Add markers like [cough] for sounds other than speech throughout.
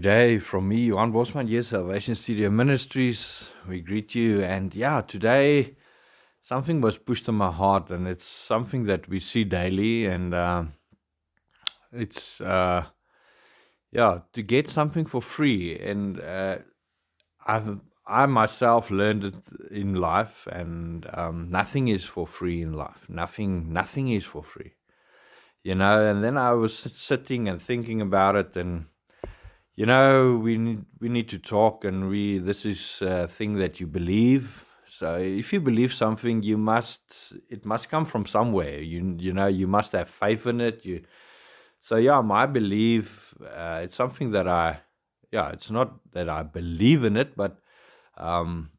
Good day from me, Johan Bosman, yes, Salvation Studio Ministries. We greet you. And yeah, today something was pushed on my heart, and it's something that we see daily. And uh, it's, uh, yeah, to get something for free. And uh, I've, I myself learned it in life, and um, nothing is for free in life. Nothing, nothing is for free. You know, and then I was sitting and thinking about it, and you know we need we need to talk and we this is a thing that you believe. So if you believe something you must it must come from somewhere. You you know you must have faith in it. You so yeah my belief uh, it's something that i yeah it's not that i believe in it but um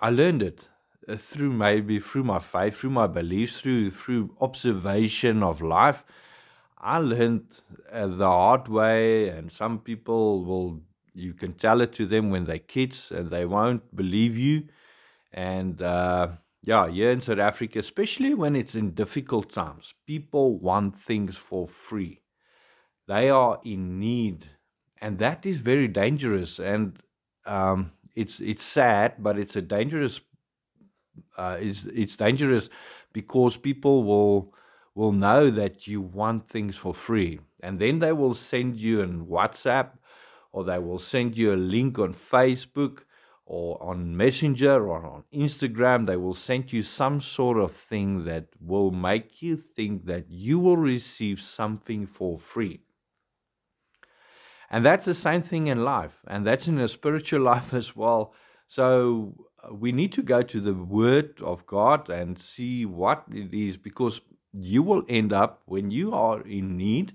i learned it uh, through maybe through my faith through my beliefs through through observation of life I learned uh, the hard way, and some people will, you can tell it to them when they're kids and they won't believe you. And uh, yeah, here in South Africa, especially when it's in difficult times, people want things for free. They are in need, and that is very dangerous. And um, it's it's sad, but it's a dangerous. Uh, it's it's dangerous because people will will know that you want things for free. And then they will send you an WhatsApp or they will send you a link on Facebook or on Messenger or on Instagram. They will send you some sort of thing that will make you think that you will receive something for free. And that's the same thing in life, and that's in a spiritual [laughs] life as well. So uh, we need to go to the Word of God and see what it is because you will end up when you are in need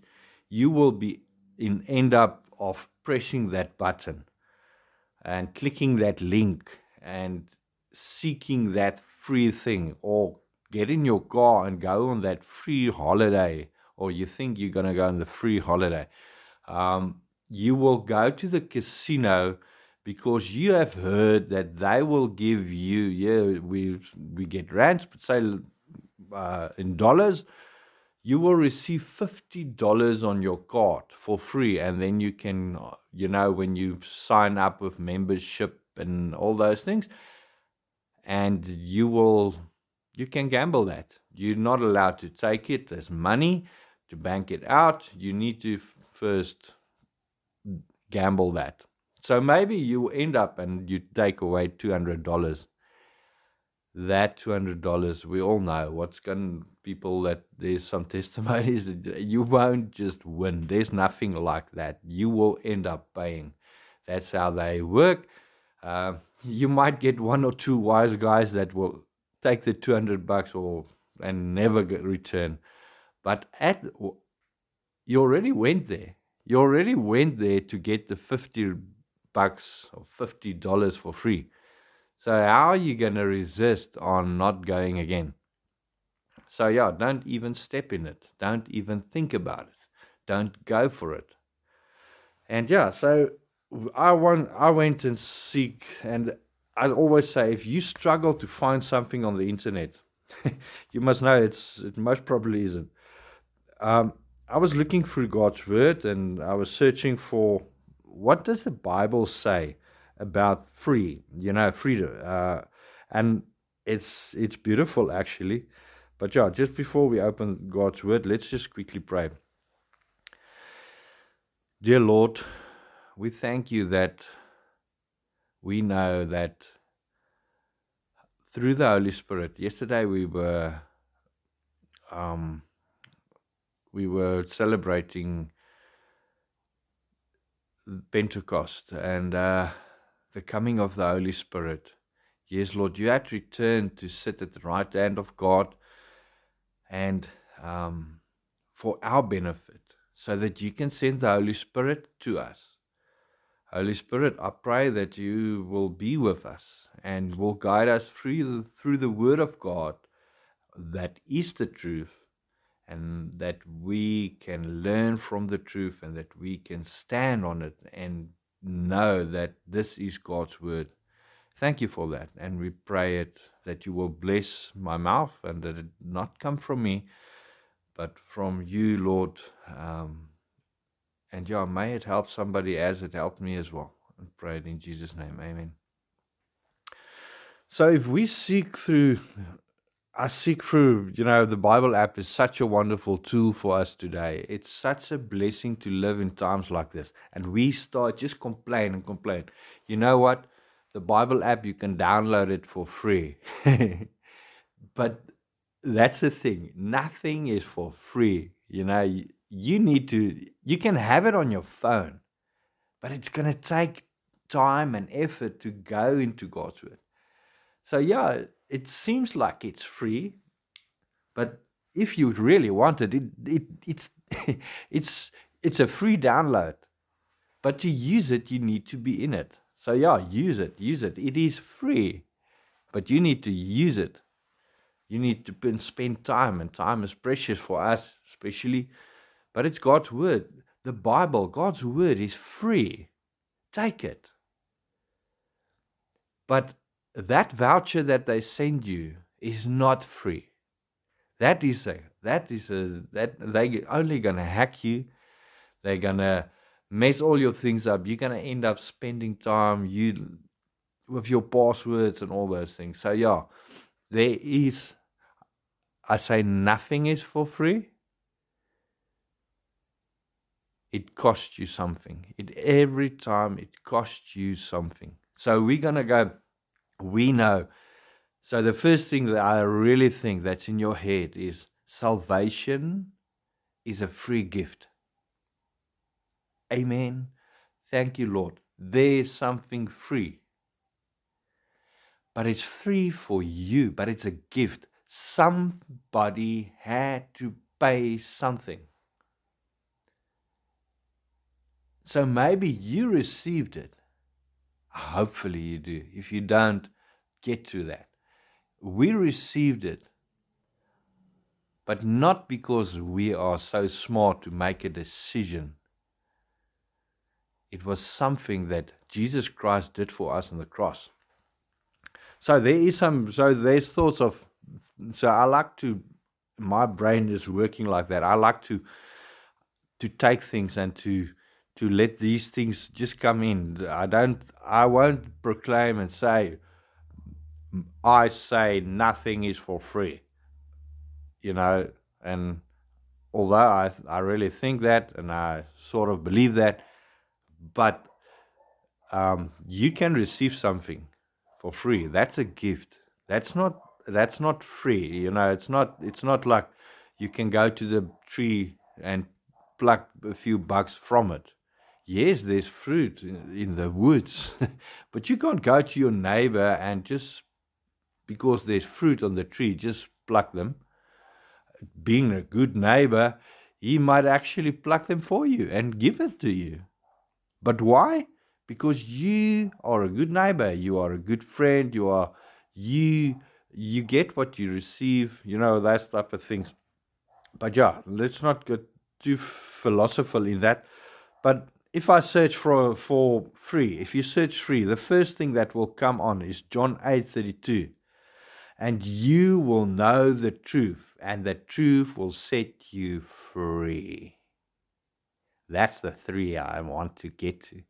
you will be in end up of pressing that button and clicking that link and seeking that free thing or get in your car and go on that free holiday or you think you're going to go on the free holiday. Um, you will go to the casino because you have heard that they will give you yeah we we get rands but say uh, in dollars, you will receive $50 on your card for free. And then you can, you know, when you sign up with membership and all those things, and you will, you can gamble that. You're not allowed to take it as money to bank it out. You need to first gamble that. So maybe you end up and you take away $200 that $200 we all know what's going people that there's some [laughs] testimonies that you won't just win. There's nothing like that. You will end up paying. That's how they work. Uh, you might get one or two wise guys that will take the 200 bucks or and never get return. But at you already went there. You already went there to get the 50 bucks or 50 dollars for free so how are you going to resist on not going again? So yeah, don't even step in it. Don't even think about it. Don't go for it. And yeah, so I want I went and seek and I always say if you struggle to find something on the internet, [laughs] you must know it's it most probably isn't. Um, I was looking through God's word and I was searching for what does the Bible say about free, you know, freedom. Uh, and it's it's beautiful actually. But yeah, just before we open God's word, let's just quickly pray. Dear Lord, we thank you that we know that through the Holy Spirit. Yesterday we were um, we were celebrating Pentecost, and uh, the coming of the Holy Spirit. Yes, Lord, you had returned to sit at the right hand of God and um, for our benefit, so that you can send the Holy Spirit to us. Holy Spirit, I pray that you will be with us and will guide us through the, through the Word of God that is the truth, and that we can learn from the truth and that we can stand on it and know that this is God's word. Thank you for that. And we pray it that you will bless my mouth and that it not come from me, but from you, Lord. Um, And yeah, may it help somebody as it helped me as well. And pray it in Jesus' name. Amen. So if we seek through, I seek through, you know, the Bible app is such a wonderful tool for us today. It's such a blessing to live in times like this. And we start just complain and complain. You know what? The Bible app, you can download it for free. [laughs] but that's the thing. Nothing is for free. You know, you, you need to, you can have it on your phone, but it's going to take time and effort to go into God's Word. So, yeah, it seems like it's free, but if you really want it, it, it it's, [laughs] it's, it's a free download. But to use it, you need to be in it. So, yeah, use it, use it. It is free, but you need to use it. You need to spend time, and time is precious for us, especially. But it's God's word. The Bible, God's word, is free. Take it. But that voucher that they send you is not free. That is a that is a that they only gonna hack you. They're gonna mess all your things up. You're gonna end up spending time you with your passwords and all those things. So yeah, there is I say nothing is for free. It costs you something. It every time it costs you something. So we're gonna go we know. So the first thing that I really think that's in your head is salvation is a free gift. Amen. Thank you, Lord. There's something free. But it's free for you, but it's a gift. Somebody had to pay something. So maybe you received it. Hopefully you do. If you don't, get to that. We received it, but not because we are so smart to make a decision. It was something that Jesus Christ did for us on the cross. So there is some, so there's thoughts of, so I like to, my brain is working like that. I like to, to take things and to, to let these things just come in. I don't, I won't proclaim and say, I say nothing is for free. You know, and although I, I really think that and I sort of believe that, but um, you can receive something for free. That's a gift. That's not that's not free. You know, it's not it's not like you can go to the tree and pluck a few bucks from it. Yes, there's fruit in, in the woods, [laughs] but you can't go to your neighbor and just because there's fruit on the tree, just pluck them. Being a good neighbor, he might actually pluck them for you and give it to you. But why? Because you are a good neighbor, you are a good friend, you are you you get what you receive, you know, that type of things. But yeah, let's not get too philosophical in that. But if I search for for free, if you search free, the first thing that will come on is John eight thirty two and you will know the truth, and the truth will set you free. That's the three I want to get to.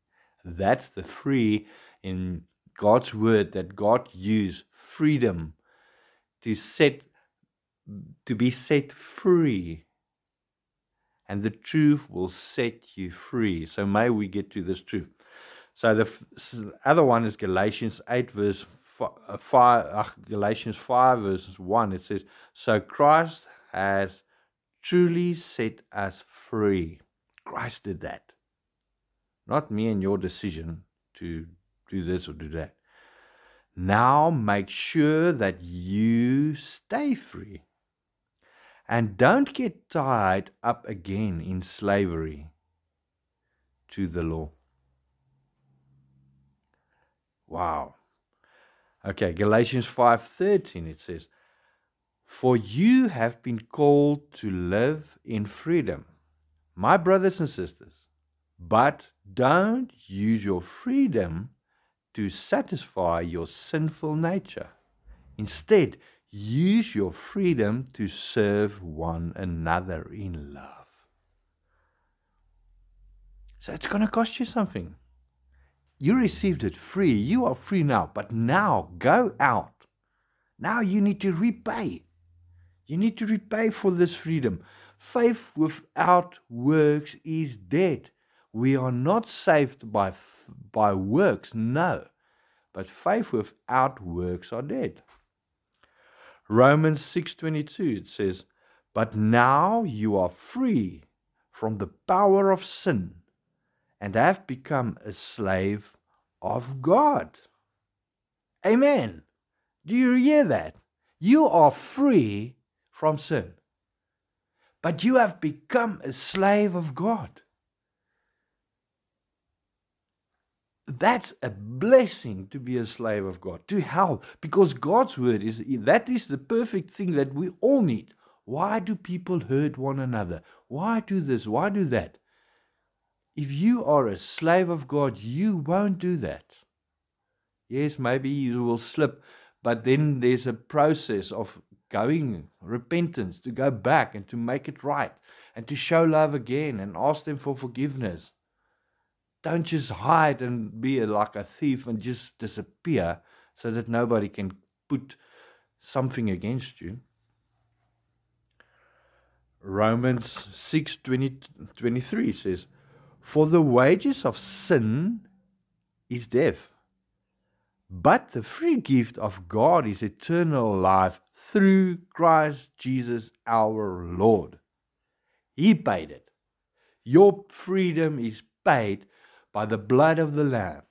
That's the free in God's word that God used freedom to set to be set free. And the truth will set you free. So may we get to this truth. So the other one is Galatians 8 verse five, uh, Galatians 5, verses 1, it says, So Christ has truly set us free. Christ did that. Not me and your decision to do this or do that. Now make sure that you stay free. And don't get tied up again in slavery to the law. Wow. Okay, Galatians 5:13 it says, "For you have been called to live in freedom, my brothers and sisters, but don't use your freedom to satisfy your sinful nature. Instead, use your freedom to serve one another in love." So it's going to cost you something. You received it free. You are free now. But now go out. Now you need to repay. You need to repay for this freedom. Faith without works is dead. We are not saved by, by works, no. But faith without works are dead. Romans 6:22 it says, "But now you are free from the power of sin and have become a slave of God." Amen. Do you hear that? You are free from sin. But you have become a slave of God. That's a blessing to be a slave of God, to help, because God's word is that is the perfect thing that we all need. Why do people hurt one another? Why do this? Why do that? If you are a slave of God, you won't do that. Yes, maybe you will slip, but then there's a process of going, repentance, to go back and to make it right, and to show love again and ask them for forgiveness. Don't just hide and be like a thief and just disappear so that nobody can put something against you. Romans 6 20, 23 says, For the wages of sin is death, but the free gift of God is eternal life through Christ Jesus our Lord. He paid it. Your freedom is paid by the blood of the Lamb.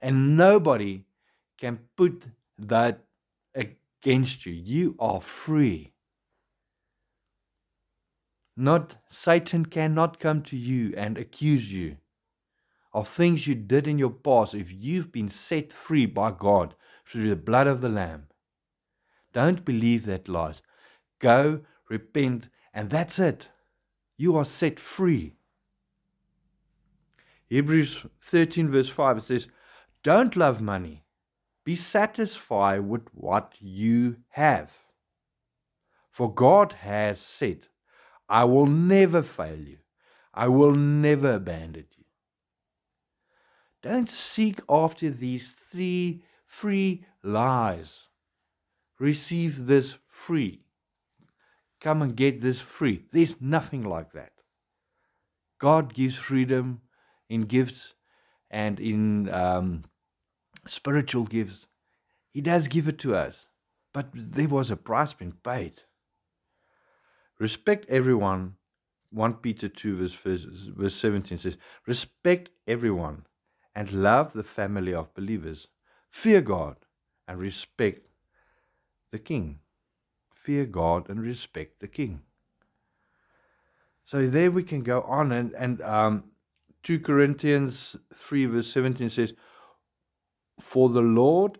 And nobody can put that against you. You are free. Not Satan cannot come to you and accuse you of things you did in your past if you've been set free by God through the blood of the Lamb. Don't believe that lies. Go, repent, and that's it. You are set free. Hebrews 13, verse 5, it says, Don't love money. Be satisfied with what you have. For God has said, I will never fail you. I will never abandon you. Don't seek after these three free lies. Receive this free. Come and get this free. There's nothing like that. God gives freedom in gifts and in um, spiritual gifts. He does give it to us, but there was a price being paid. Respect everyone. 1 Peter 2, verse, verse 17 says, Respect everyone and love the family of believers. Fear God and respect the king. Fear God and respect the king. So there we can go on and, and um, 2 Corinthians 3, verse 17 says, For the Lord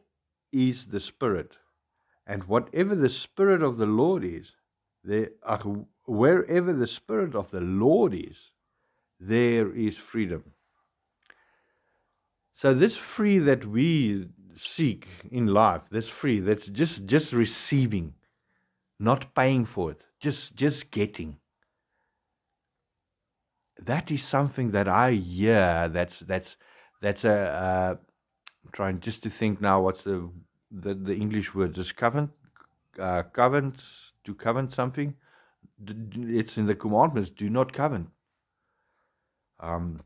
is the Spirit, and whatever the Spirit of the Lord is, wherever the Spirit of the Lord is, there is freedom. So this free that we seek in life, this free, that's just just receiving, not paying for it, just just getting that is something that I hear. That's that's that's a. Uh, I'm trying just to think now. What's the the, the English word? Just covenant, uh, covenant to covenant something. It's in the commandments. Do not covenant. Um,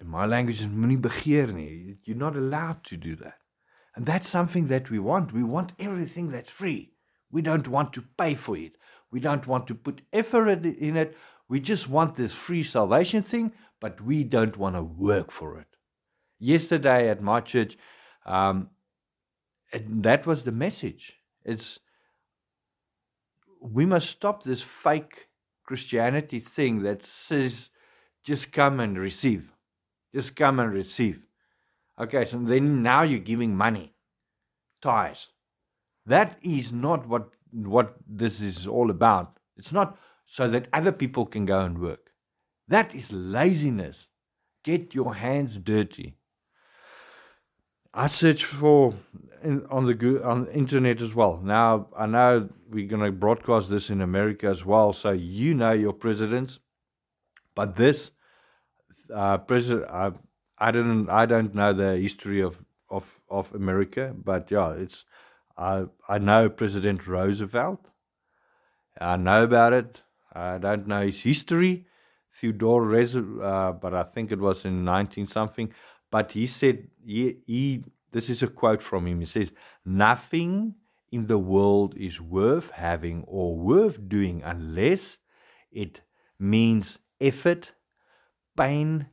in my language is. You're not allowed to do that. And that's something that we want. We want everything that's free. We don't want to pay for it. We don't want to put effort in it. We just want this free salvation thing, but we don't want to work for it. Yesterday at my church, um, that was the message. It's we must stop this fake Christianity thing that says just come and receive. Just come and receive. Okay, so then now you're giving money, tithes. That is not what what this is all about. It's not so that other people can go and work. That is laziness. Get your hands dirty. I search for in, on the on internet as well. Now I know we're going to broadcast this in America as well, so you know your presidents. But this uh, President. Uh, I don't. I don't know the history of of of America, but yeah, it's. I I know President Roosevelt. I know about it. I don't know his history, Theodore Roosevelt, uh, but I think it was in nineteen something. But he said he, he. This is a quote from him. He says, "Nothing in the world is worth having or worth doing unless it means effort, pain,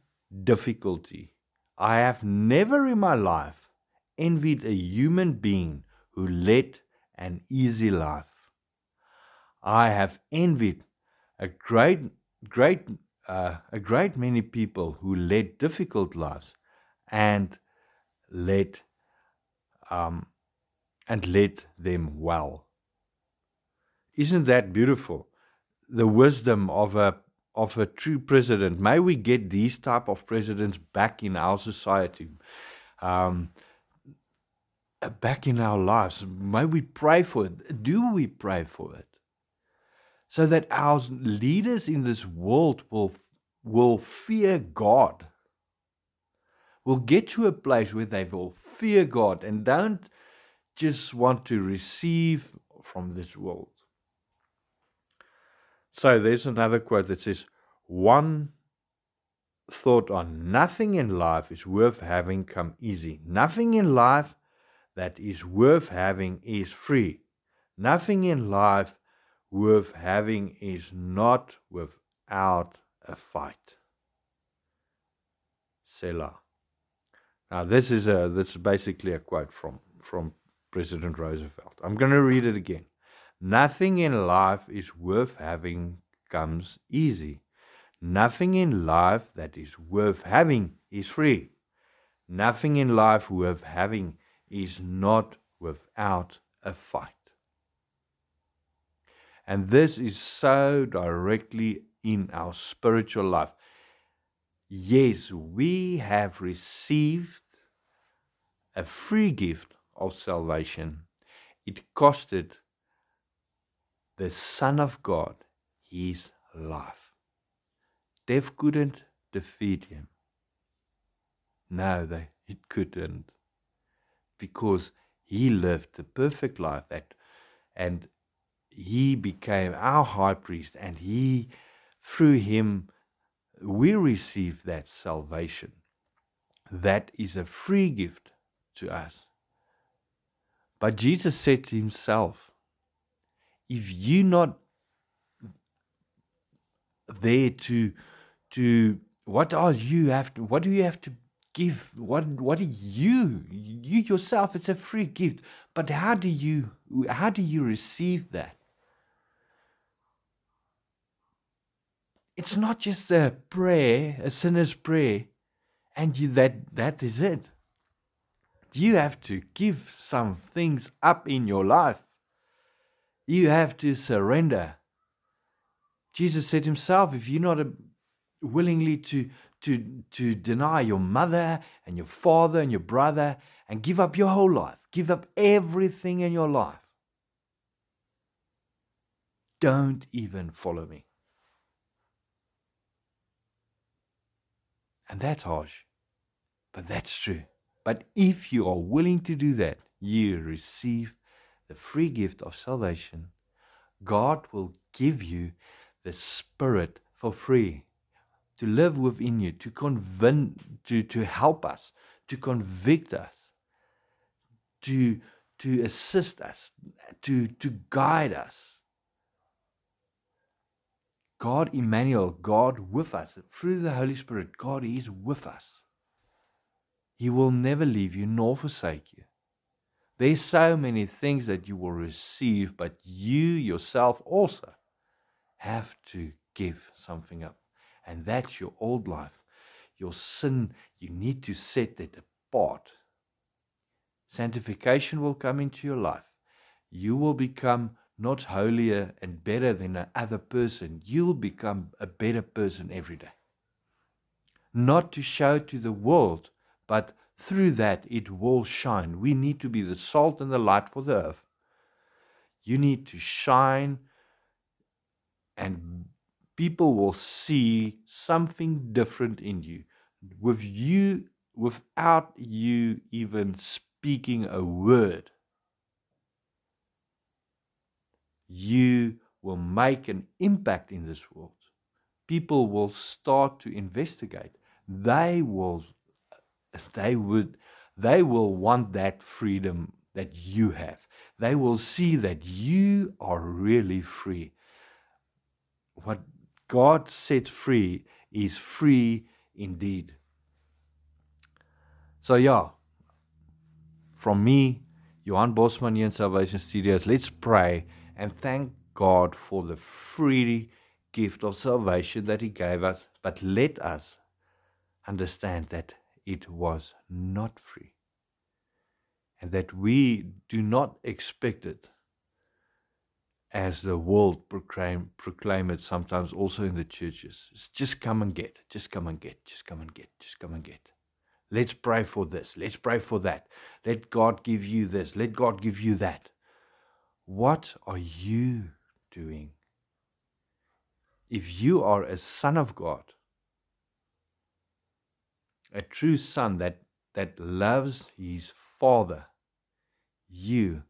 difficulty. I have never in my life envied a human being who led an easy life. I have envied a great, great, uh, a great many people who led difficult lives and led, um, and led them well. Isn't that beautiful? The wisdom of a of a true president. May we get these type of presidents back in our society, um, back in our lives. May we pray for it. Do we pray for it? So that our leaders in this world will will fear God. Will get to a place where they will fear God and don't just want to receive from this world. So there's another quote that says, One thought on nothing in life is worth having come easy. Nothing in life that is worth having is free. Nothing in life worth having is not without a fight. Selah. Now this is a this is basically a quote from from President Roosevelt. I'm going to read it again. Nothing in life is worth having comes easy. Nothing in life that is worth having is free. Nothing in life worth having is not without a fight. And this is so directly in our spiritual life. Yes, we have received a free gift of salvation. It costed the Son of God his life. Death couldn't defeat him. No, they, it couldn't. Because he lived the perfect life that, and he became our high priest, and he, through him, we receive that salvation. That is a free gift to us. But Jesus said to himself, if you're not there to to what are you have to what do you have to give? What what are you? You yourself it's a free gift. But how do you how do you receive that? It's not just a prayer a sinner's prayer and you that that is it you have to give some things up in your life you have to surrender. Jesus said himself, if you're not a, willingly to, to, to deny your mother and your father and your brother and give up your whole life, give up everything in your life, don't even follow me. And that's harsh, but that's true. But if you are willing to do that, you receive the free gift of salvation, God will give you the Spirit for free to live within you, to convince, to, to help us, to convict us, to, to assist us, to, to guide us. God Emmanuel, God with us, through the Holy Spirit, God is with us. He will never leave you nor forsake you. There's so many things that you will receive, but you yourself also have to give something up. And that's your old life. Your sin, you need to set that apart. Sanctification will come into your life. You will become not holier and better than another person. You'll become a better person every day. Not to show to the world, but through that it will shine. We need to be the salt and the light for the earth. You need to shine, and people will see something different in you. with you, without you even speaking a word, you will make an impact in this world. People will start to investigate. They will, they would, they will want that freedom that you have. They will see that you are really free. What God sets free is free indeed. So, yeah, from me, Johan Bosman here in Salvation Studios, let's pray and thank God for the free gift of salvation that He gave us. But let us understand that it was not free and that we do not expect it as the world proclaim, proclaim it sometimes also in the churches. It's just come and get, just come and get, just come and get, just come and get. Let's pray for this. Let's pray for that. Let God give you this. Let God give you that. What are you doing? If you are a son of God, a true son that, that loves his father, you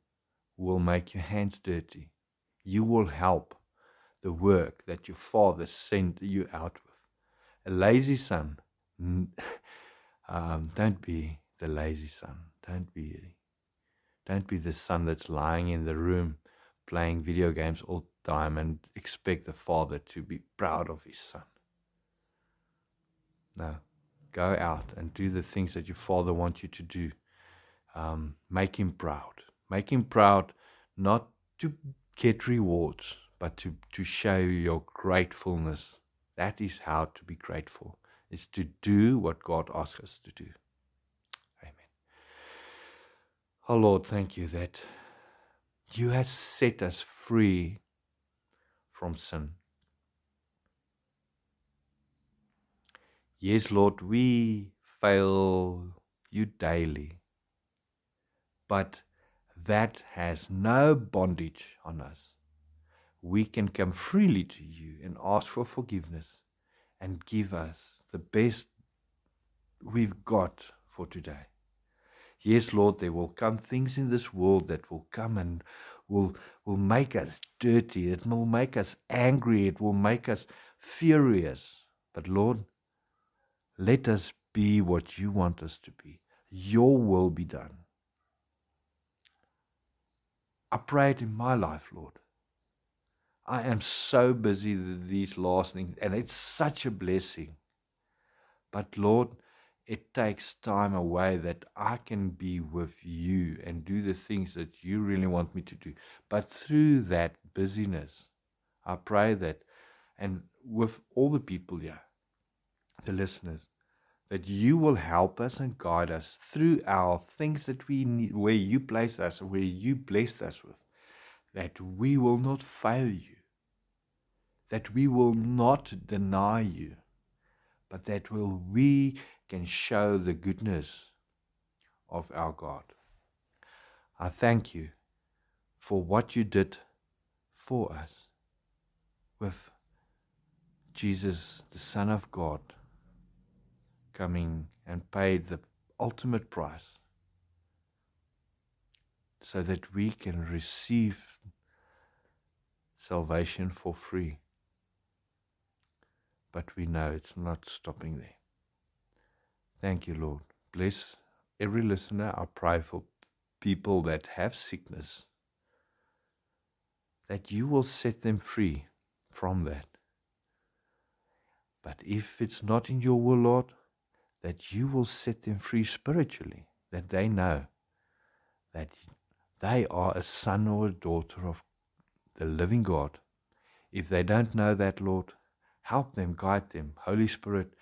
will make your hands dirty. You will help the work that your father sent you out with. A lazy son, [laughs] um, don't be the lazy son. Don't be, don't be the son that's lying in the room playing video games all the time and expect the father to be proud of his son. No, go out and do the things that your father wants you to do um, make him proud. Make him proud not to get rewards, but to, to show your gratefulness. That is how to be grateful, is to do what God asks us to do. Amen. Oh Lord, thank you that you have set us free from sin. Yes, Lord, we fail you daily but that has no bondage on us. We can come freely to you and ask for forgiveness and give us the best we've got for today. Yes, Lord, there will come things in this world that will come and will, will make us dirty. It will make us angry. It will make us furious. But Lord, let us be what you want us to be. Your will be done. I pray it in my life, Lord. I am so busy these last things, and it's such a blessing. But Lord, it takes time away that I can be with you and do the things that you really want me to do. But through that busyness, I pray that, and with all the people here, the listeners, that you will help us and guide us through our things that we need, where you place us, where you blessed us with, that we will not fail you, that we will not deny you, but that will we can show the goodness of our God. I thank you for what you did for us with Jesus, the Son of God coming and paid the ultimate price so that we can receive salvation for free. But we know it's not stopping there. Thank you, Lord. Bless every listener. I pray for people that have sickness, that you will set them free from that. But if it's not in your will, Lord, that you will set them free spiritually, that they know that they are a son or a daughter of the living God. If they don't know that, Lord, help them, guide them. Holy Spirit,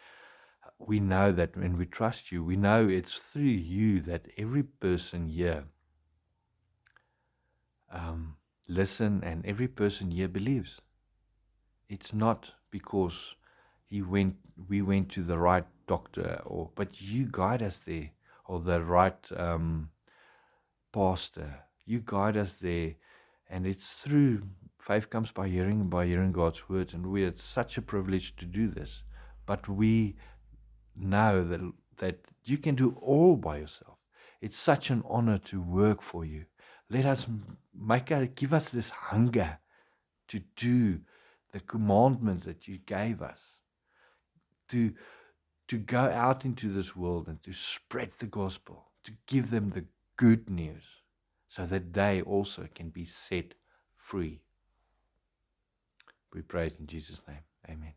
we know that when we trust you, we know it's through you that every person here um, listen and every person here believes. It's not because he went, we went to the right doctor, or but you guide us there, or the right um, pastor. You guide us there, and it's through faith comes by hearing, by hearing God's word, and we it's such a privilege to do this. But we know that, that you can do all by yourself. It's such an honor to work for you. Let us make a, give us this hunger to do the commandments that you gave us, to, to go out into this world and to spread the gospel, to give them the good news so that they also can be set free. We pray in Jesus' name. Amen.